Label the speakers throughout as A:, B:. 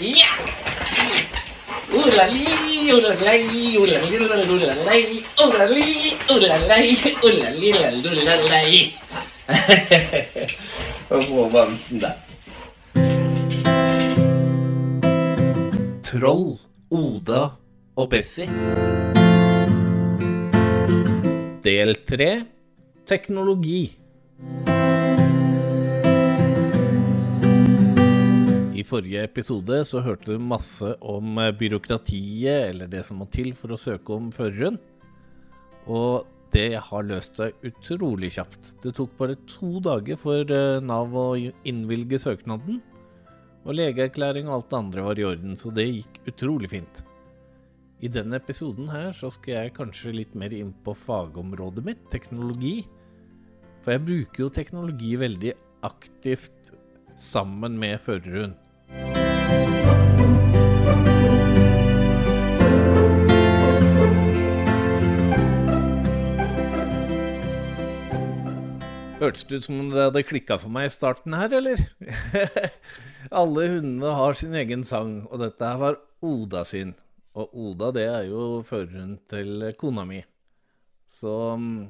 A: Ja, få bamsen, der.
B: Troll, Oda og Bessie. Del tre teknologi. I forrige episode så hørte du masse om eh, byråkratiet, eller det som må til for å søke om føreren. Og det har løst seg utrolig kjapt. Det tok bare to dager for eh, Nav å innvilge søknaden. Og legeerklæring og alt det andre var i orden, så det gikk utrolig fint. I denne episoden her så skal jeg kanskje litt mer inn på fagområdet mitt, teknologi. For jeg bruker jo teknologi veldig aktivt sammen med førerhund. Hørtes det ut som det hadde klikka for meg i starten her, eller? Alle hundene har sin egen sang, og dette her var Oda sin. Og Oda, det er jo føreren til kona mi. Så mm,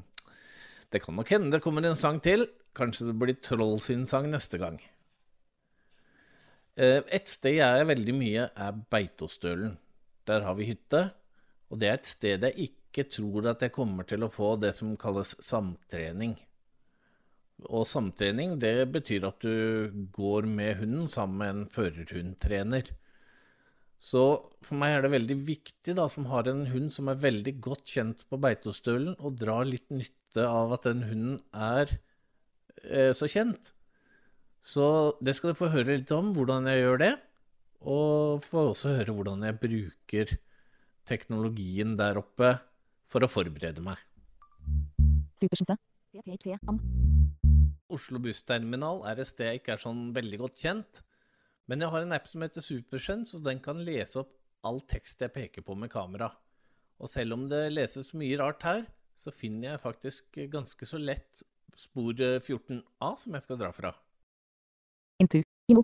B: det kan nok hende det kommer en sang til. Kanskje det blir Troll sin sang neste gang. Eh, Et sted jeg er veldig mye, er Beitostølen. Der har vi hytte. Og det er et sted jeg ikke tror at jeg kommer til å få det som kalles samtrening. Og samtrening, det betyr at du går med hunden sammen med en førerhundtrener. Så for meg er det veldig viktig, da, som har en hund som er veldig godt kjent på Beitostølen, å dra litt nytte av at den hunden er eh, så kjent. Så det skal du få høre litt om, hvordan jeg gjør det. Og få også høre hvordan jeg bruker teknologien der oppe for å forberede meg.
C: Superskinse. PT3.
B: Oslo bussterminal er et sted jeg ikke er sånn veldig godt kjent. Men jeg har en app som heter Supersense, og den kan lese opp all tekst jeg peker på med kamera. Og selv om det leses mye rart her, så finner jeg faktisk ganske så lett spor 14A som jeg skal dra fra.
C: Intu. Imo.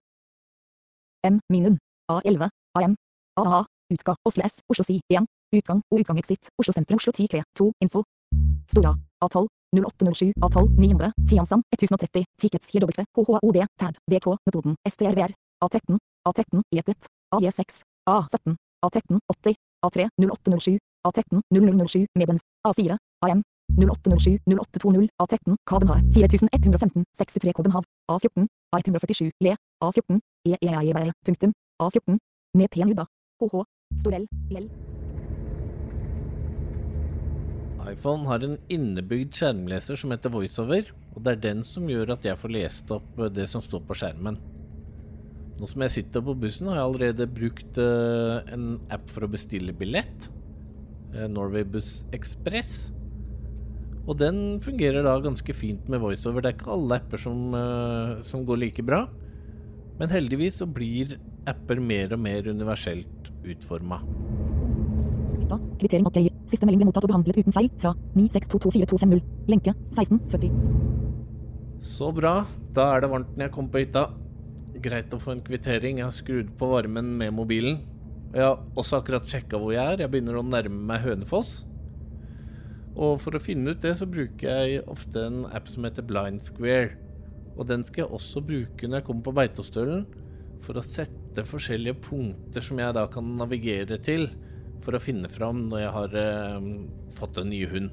C: M. Minun. A11. AM. AA. Utga. Oslo S. Oslo Si. 1. Utgang og utgangexit. Oslo sentrum. Oslo 10 2. Info. Stora. A12. 0807. A12. 900. Tiansand. 1030. Tickets. HW. HHOD. TAD. VK. Metoden. STRVR. A13. A13. E1. AJ6. A17. A13. 80. A3. 0807. A13. 0007. Meden. A4. AM. 0807 0820 A13 Kabenhav 4115 63 Kobenhav A14 A147 Le A14 EEIBR punktum A14 Med P-nuda HH Storell Lell
B: iPhone har en innebygd skjermleser som heter VoiceOver, og det er den som gjør at jeg får lest opp det som står på skjermen. Nå som jeg sitter på bussen, har jeg allerede brukt eh, en app for å bestille billett. eh, Norway Buss Express. Og den fungerer da ganske fint med voiceover. Det er ikke alle apper som, eh, som går like bra. Men heldigvis så blir apper mer og mer universelt utforma.
C: Kvittering Siste melding ble mottatt og behandlet uten feil Fra 9622450 Lenke 1640
B: Så bra. Da er det varmt når jeg kommer på hytta. Greit å få en kvittering. Jeg har skrudd på varmen med mobilen. Jeg har også akkurat sjekka hvor jeg er. Jeg begynner å nærme meg Hønefoss. Og for å finne ut det, så bruker jeg ofte en app som heter Blind Square. Og den skal jeg også bruke når jeg kommer på Beitostølen, for å sette forskjellige punkter som jeg da kan navigere til for å finne fram når jeg har eh, fått en ny hund.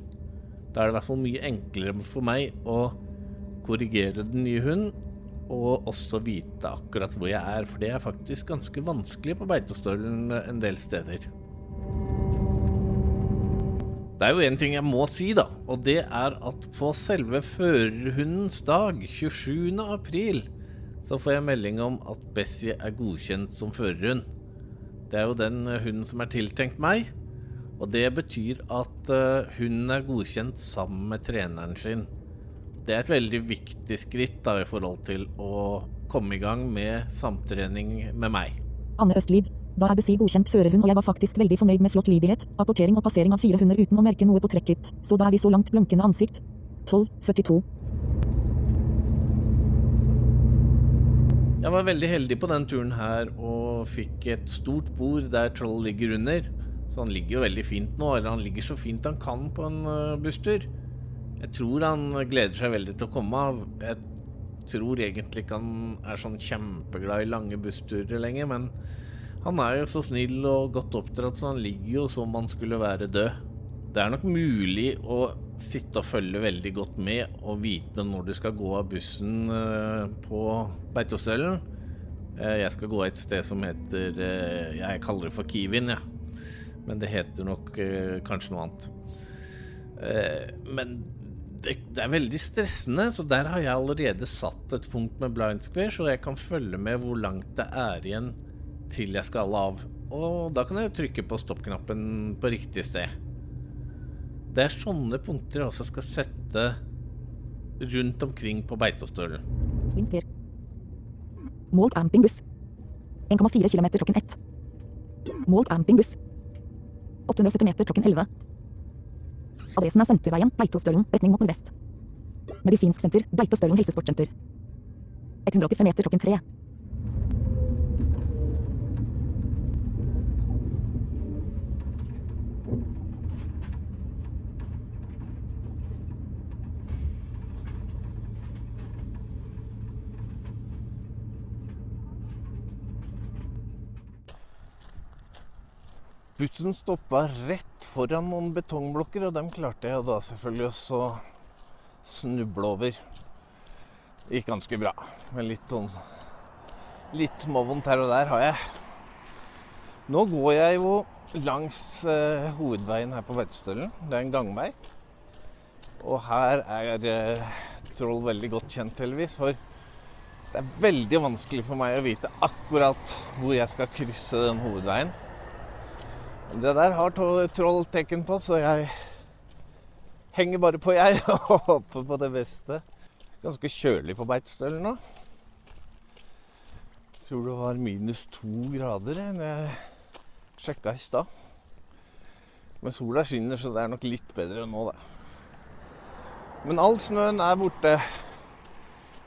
B: Da er det i hvert fall mye enklere for meg å korrigere den nye hunden, og også vite akkurat hvor jeg er, for det er faktisk ganske vanskelig på Beitostølen en del steder. Det er jo en ting jeg må si, da, og det er at på selve førerhundens dag, 27. april, så får jeg melding om at Bessie er godkjent som førerhund. Det er jo den hunden som er tiltenkt meg. Og det betyr at eh, hunden er godkjent sammen med treneren sin. Det er et veldig viktig skritt da, i forhold til å komme i gang med samtrening med meg.
C: Anne Østlid. Da er besi godkjent førerhund, og jeg var faktisk veldig fornøyd med flott lydighet, apportering og passering av fire hunder uten å merke noe på trekket, så da er vi så langt blunkende ansikt. 12.42.
B: Jeg var veldig heldig på den turen her og fikk et stort bord der Troll ligger under. Så han ligger jo veldig fint nå, eller han ligger så fint han kan på en uh, busstur. Jeg tror han gleder seg veldig til å komme av. Jeg tror egentlig ikke han er sånn kjempeglad i lange bussturer lenger, men han er jo så snill og godt oppdratt, så han ligger jo som han skulle være død. Det er nok mulig å sitte og følge veldig godt med og vite når du skal gå av bussen eh, på Beitostølen. Eh, Jeg skal gå et sted som heter eh, Jeg kaller det for Kiwin, jeg. Ja. Men det heter nok kanskje noe annet. Men det, det er veldig stressende, så der har jeg allerede satt et punkt med blind square, så jeg kan følge med hvor langt det er igjen til jeg skal av. Og da kan jeg jo trykke på stoppknappen på riktig sted. Det er sånne punkter jeg også skal sette rundt omkring på Beitostølen.
C: Linsker. Målt ampingbuss. 1,4 km klokken 1. Målt ampingbuss. 870 meter klokken 11. Adressen er Senterveien, Beitostølen, retning mot nordvest. Medisinsk senter, Beitostølen helsesportsenter. 185 meter klokken 3.
B: Bussen stoppa rett foran noen betongblokker, og dem klarte jeg da selvfølgelig å snuble over. Det gikk ganske bra. Men litt sånn Litt småvondt her og der har jeg. Nå går jeg jo langs eh, hovedveien her på Beitostølen. Det er en gangvei. Og her er eh, Troll veldig godt kjent, heldigvis. For det er veldig vanskelig for meg å vite akkurat hvor jeg skal krysse den hovedveien. Det der har Troll tekken på, så jeg henger bare på, jeg, og håper på det beste. Ganske kjølig på Beitostølen nå. Tror det var minus to grader da jeg sjekka i stad. Men sola skinner, så det er nok litt bedre nå, da. Men all snøen er borte.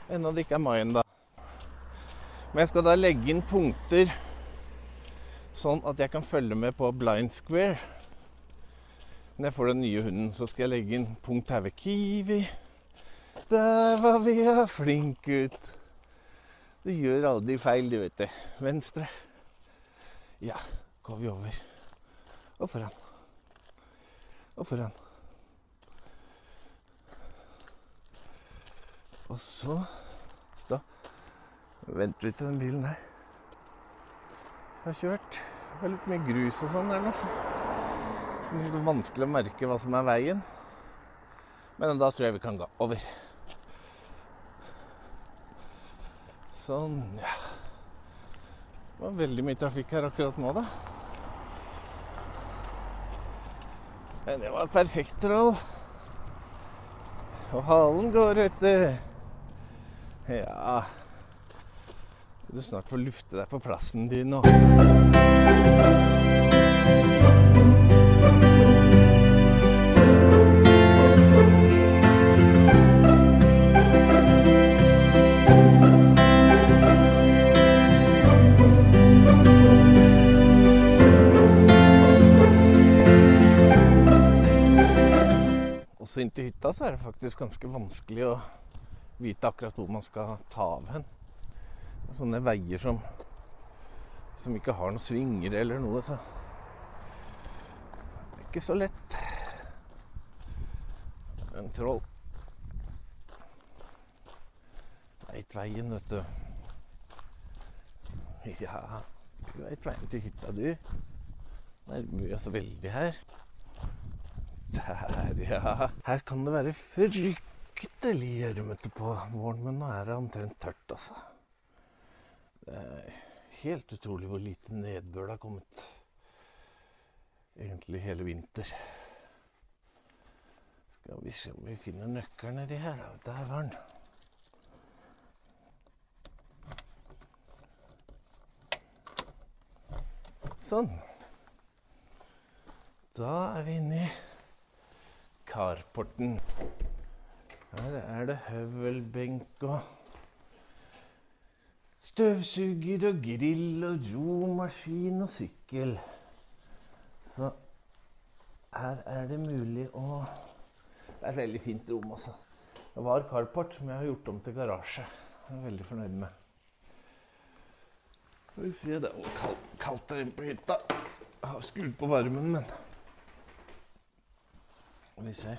B: Ennå det ikke er mai ennå. Men jeg skal da legge inn punkter sånn at jeg kan følge med på blind square. Når jeg får den nye hunden, så skal jeg legge inn punkt her ved Kiwi. Der var vi ja flink ut. Du gjør aldri feil, du vet det. Venstre. Ja, går vi over. Og foran. Og foran. Og så Da venter vi til den bilen her har kjørt. Det er litt mye grus og sånn der nå. Så det er vanskelig å merke hva som er veien. Men da tror jeg vi kan gå over. Sånn, ja. Det var veldig mye trafikk her akkurat nå, da. Men det var perfekt troll. Og halen går, vet du. Ja Skal du snart få lufte deg på plassen din nå. Også inn hytta så er det faktisk ganske vanskelig å vite akkurat hvor man skal ta av hen. Sånne veier som, som ikke har noen svinger eller noe, så det er ikke så lett. En troll Veit veien, vet du. Ja, du veit veien til hytta, du. Nærmer vi oss veldig her. Der, ja. Her kan det være fryktelig gjørmete på våren, men nå er det omtrent tørt, altså. Helt utrolig hvor lite nedbør det har kommet. egentlig hele vinter. Skal vi se om vi finner nøkkelen nedi her. Der var den. Sånn. Da er vi inne i carporten. Her er det høvelbenk og støvsuger og grill og romaskin og sykkel. Så her er det mulig å Det er et veldig fint rom, altså. Det var carport, som jeg har gjort om til garasje. Jeg er veldig fornøyd med. Skal vi se, det er kald- kaldt der inne på hytta. Jeg har skrudd på varmen, men Skal vi se.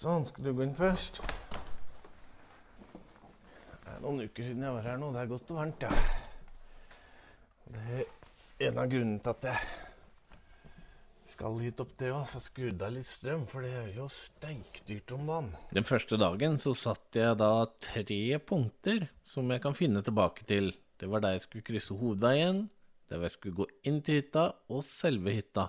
B: Sånn, skal du gå inn først? Det er noen uker siden jeg var her nå. Det er godt og varmt, ja. Det er en av grunnene til at jeg skal hit opp det òg. Få skrudd av litt strøm, for det er jo steikdyrt om dagen. Den første dagen så satte jeg da tre punkter som jeg kan finne tilbake til. Det var der jeg skulle krysse hovedveien, der jeg skulle gå inn til hytta, og selve hytta.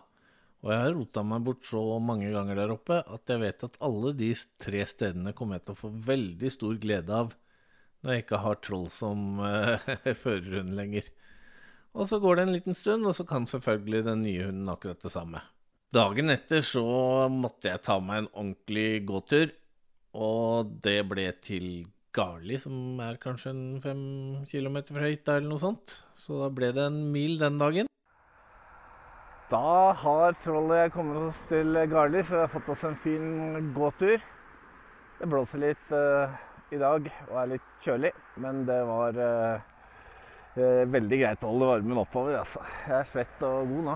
B: Og jeg har rota meg bort så mange ganger der oppe at jeg vet at alle de tre stedene kommer jeg til å få veldig stor glede av når jeg ikke har troll som uh, førerhund lenger. Og så går det en liten stund, og så kan selvfølgelig den nye hunden akkurat det samme. Dagen etter så måtte jeg ta meg en ordentlig gåtur, og det ble til Garli, som er kanskje en fem kilometer fra hytta eller noe sånt. Så da ble det en mil den dagen. Da har trollet kommet oss til Garli, så vi har fått oss en fin gåtur. Det blåser litt uh, i dag og er litt kjølig, men det var uh, uh, veldig greit å holde varmen oppover. Altså. Jeg er svett og god nå.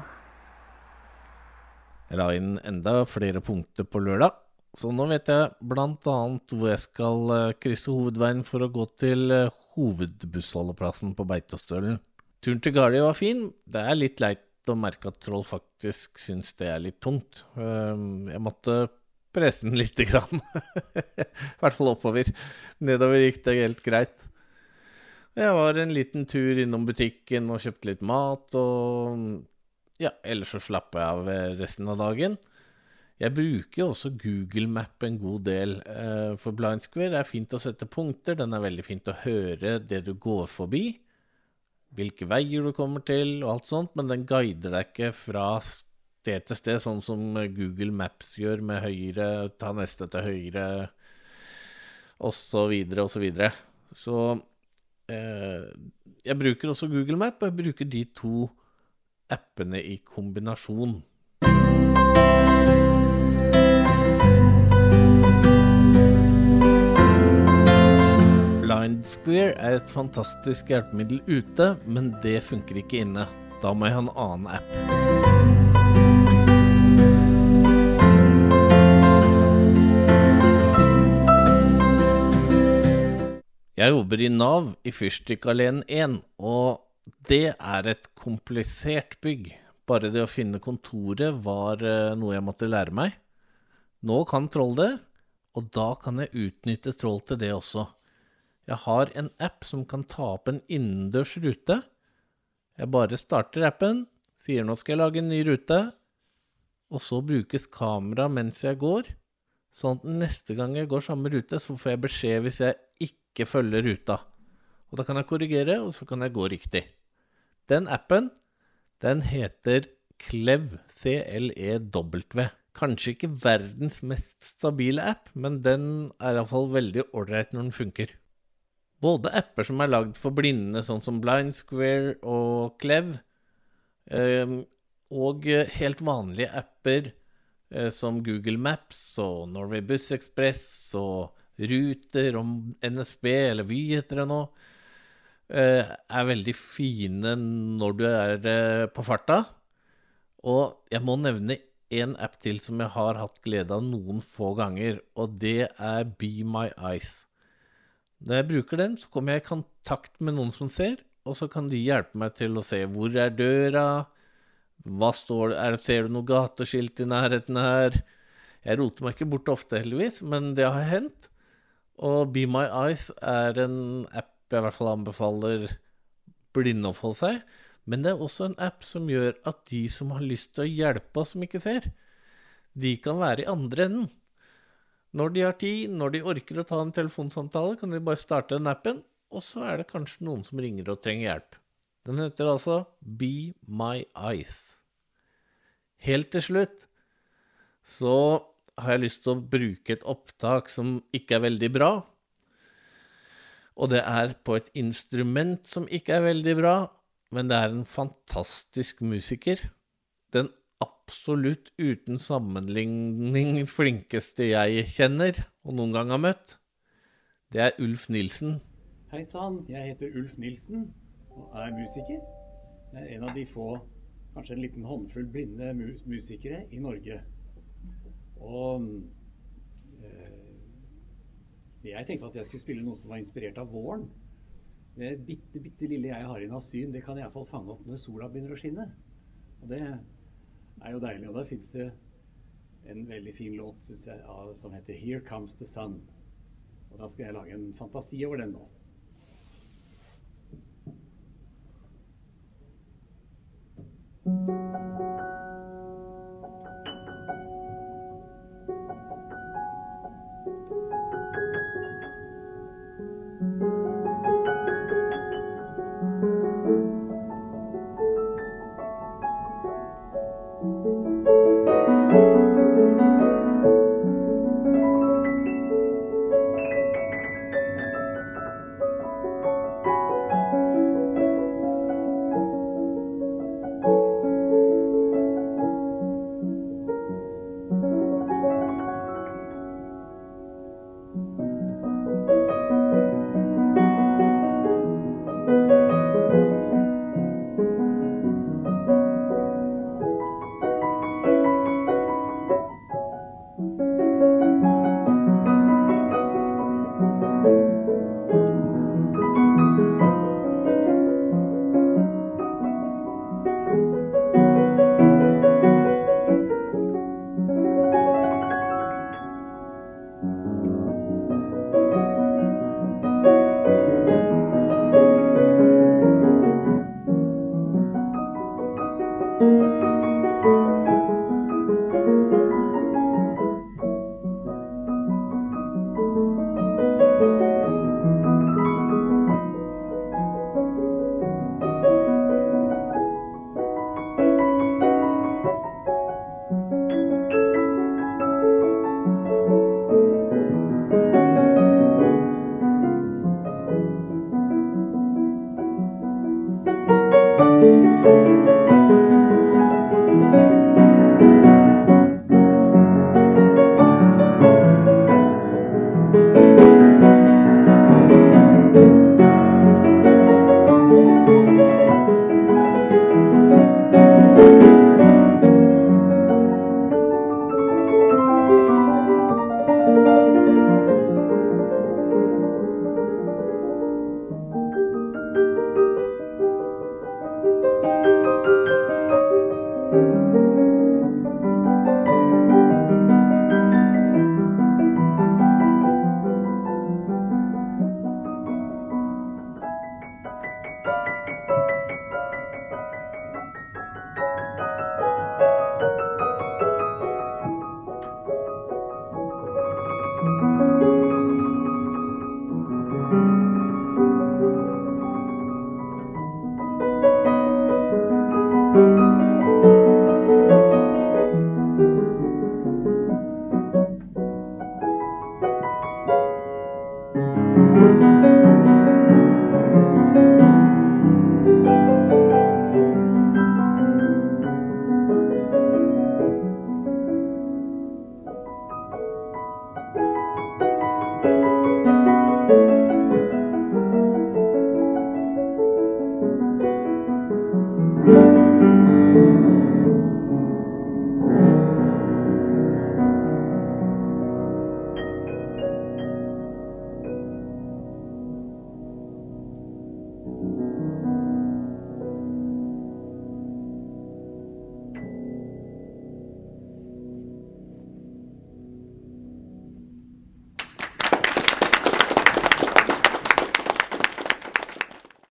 B: Jeg la inn enda flere punkter på lørdag, så nå vet jeg bl.a. hvor jeg skal krysse hovedveien for å gå til hovedbussholdeplassen på Beitostølen. Turen til Garli var fin. Det er litt leit å merke at Troll faktisk syns det er litt tungt. Um, Jeg måtte presse den lite grann. I hvert fall oppover. Nedover gikk det helt greit. Jeg var en liten tur innom butikken og kjøpte litt mat, og ja, ellers så slappa jeg av resten av dagen. Jeg bruker jo også Google Map en god del, eh, for Blind Square er fint å sette punkter, den er veldig fint å høre det du går forbi, hvilke veier du kommer til og alt sånt, men den guider deg ikke fra sted til sted, sånn som Google Maps gjør med høyre, ta neste til høyre, og så videre og så videre. Så eh, jeg bruker også Google Map, og jeg bruker de to appene i kombinasjon. Square er et fantastisk hjelpemiddel ute, men det funker ikke inne. Da må jeg ha en annen app. Jeg jobber i Nav i Fyrstikkalleen 1, og det er et komplisert bygg. Bare det å finne kontoret var eh, noe jeg måtte lære meg. Nå kan Troll det, og da kan jeg utnytte Troll til det også. Jeg har en app som kan ta opp en innendørs rute. Jeg bare starter appen, sier nå skal jeg lage en ny rute, og så brukes kamera mens jeg går, sånn at neste gang jeg går samme rute, så får jeg beskjed hvis jeg ikke følger ruta. Og da kan jeg korrigere, og så kan jeg gå riktig. Den appen, den heter Klev, C-L-E-W. Kanskje ikke verdens mest stabile app, men den er iallfall veldig ålreit når den funker. Både apper som er lagd for blinde, sånn som Blind Square og Klev, eh, og helt vanlige apper eh, som Google Maps og Norway Bus Express og Ruter og NSB, eller Vy heter det nå, eh, er veldig fine når du er eh, på farta. Og jeg må nevne en app til som jeg har hatt glede av noen få ganger, og det er Be My Eyes. Når jeg bruker den, så kommer jeg i kontakt med noen som ser, og så kan de hjelpe meg til å se hvor er døra, hva står er, ser du noe gateskilt i nærheten her? Jeg roter meg ikke bort ofte, heldigvis, men det har hendt. Og Be My Eyes er en app jeg i hvert fall anbefaler blinde å få seg. Men det er også en app som gjør at de som har lyst til å hjelpe oss som ikke ser, de kan være i andre enden. Når de har tid, når de orker å ta en telefonsamtale, kan de bare starte den appen, og så er det kanskje noen som ringer og trenger hjelp. Den heter altså Be My Eyes. Helt til slutt så har jeg lyst til å bruke et opptak som ikke er veldig bra. Og det er på et instrument som ikke er veldig bra, men det er en fantastisk musiker. Den absolutt uten sammenligning flinkeste jeg kjenner, og noen gang har møtt. Det er Ulf Nilsen.
D: Hei sann, jeg heter Ulf Nilsen og er musiker. Jeg er en av de få, kanskje en liten håndfull blinde mu musikere i Norge. Og eh, jeg tenkte at jeg skulle spille noe som var inspirert av våren. Det bitte, bitte lille jeg har inn av syn, det kan jeg iallfall fange opp når sola begynner å skinne. Og det er jo deilig. Og da fins det en veldig fin låt jeg, som heter 'Here Comes the Sun'. Og da skal jeg lage en fantasi over den nå.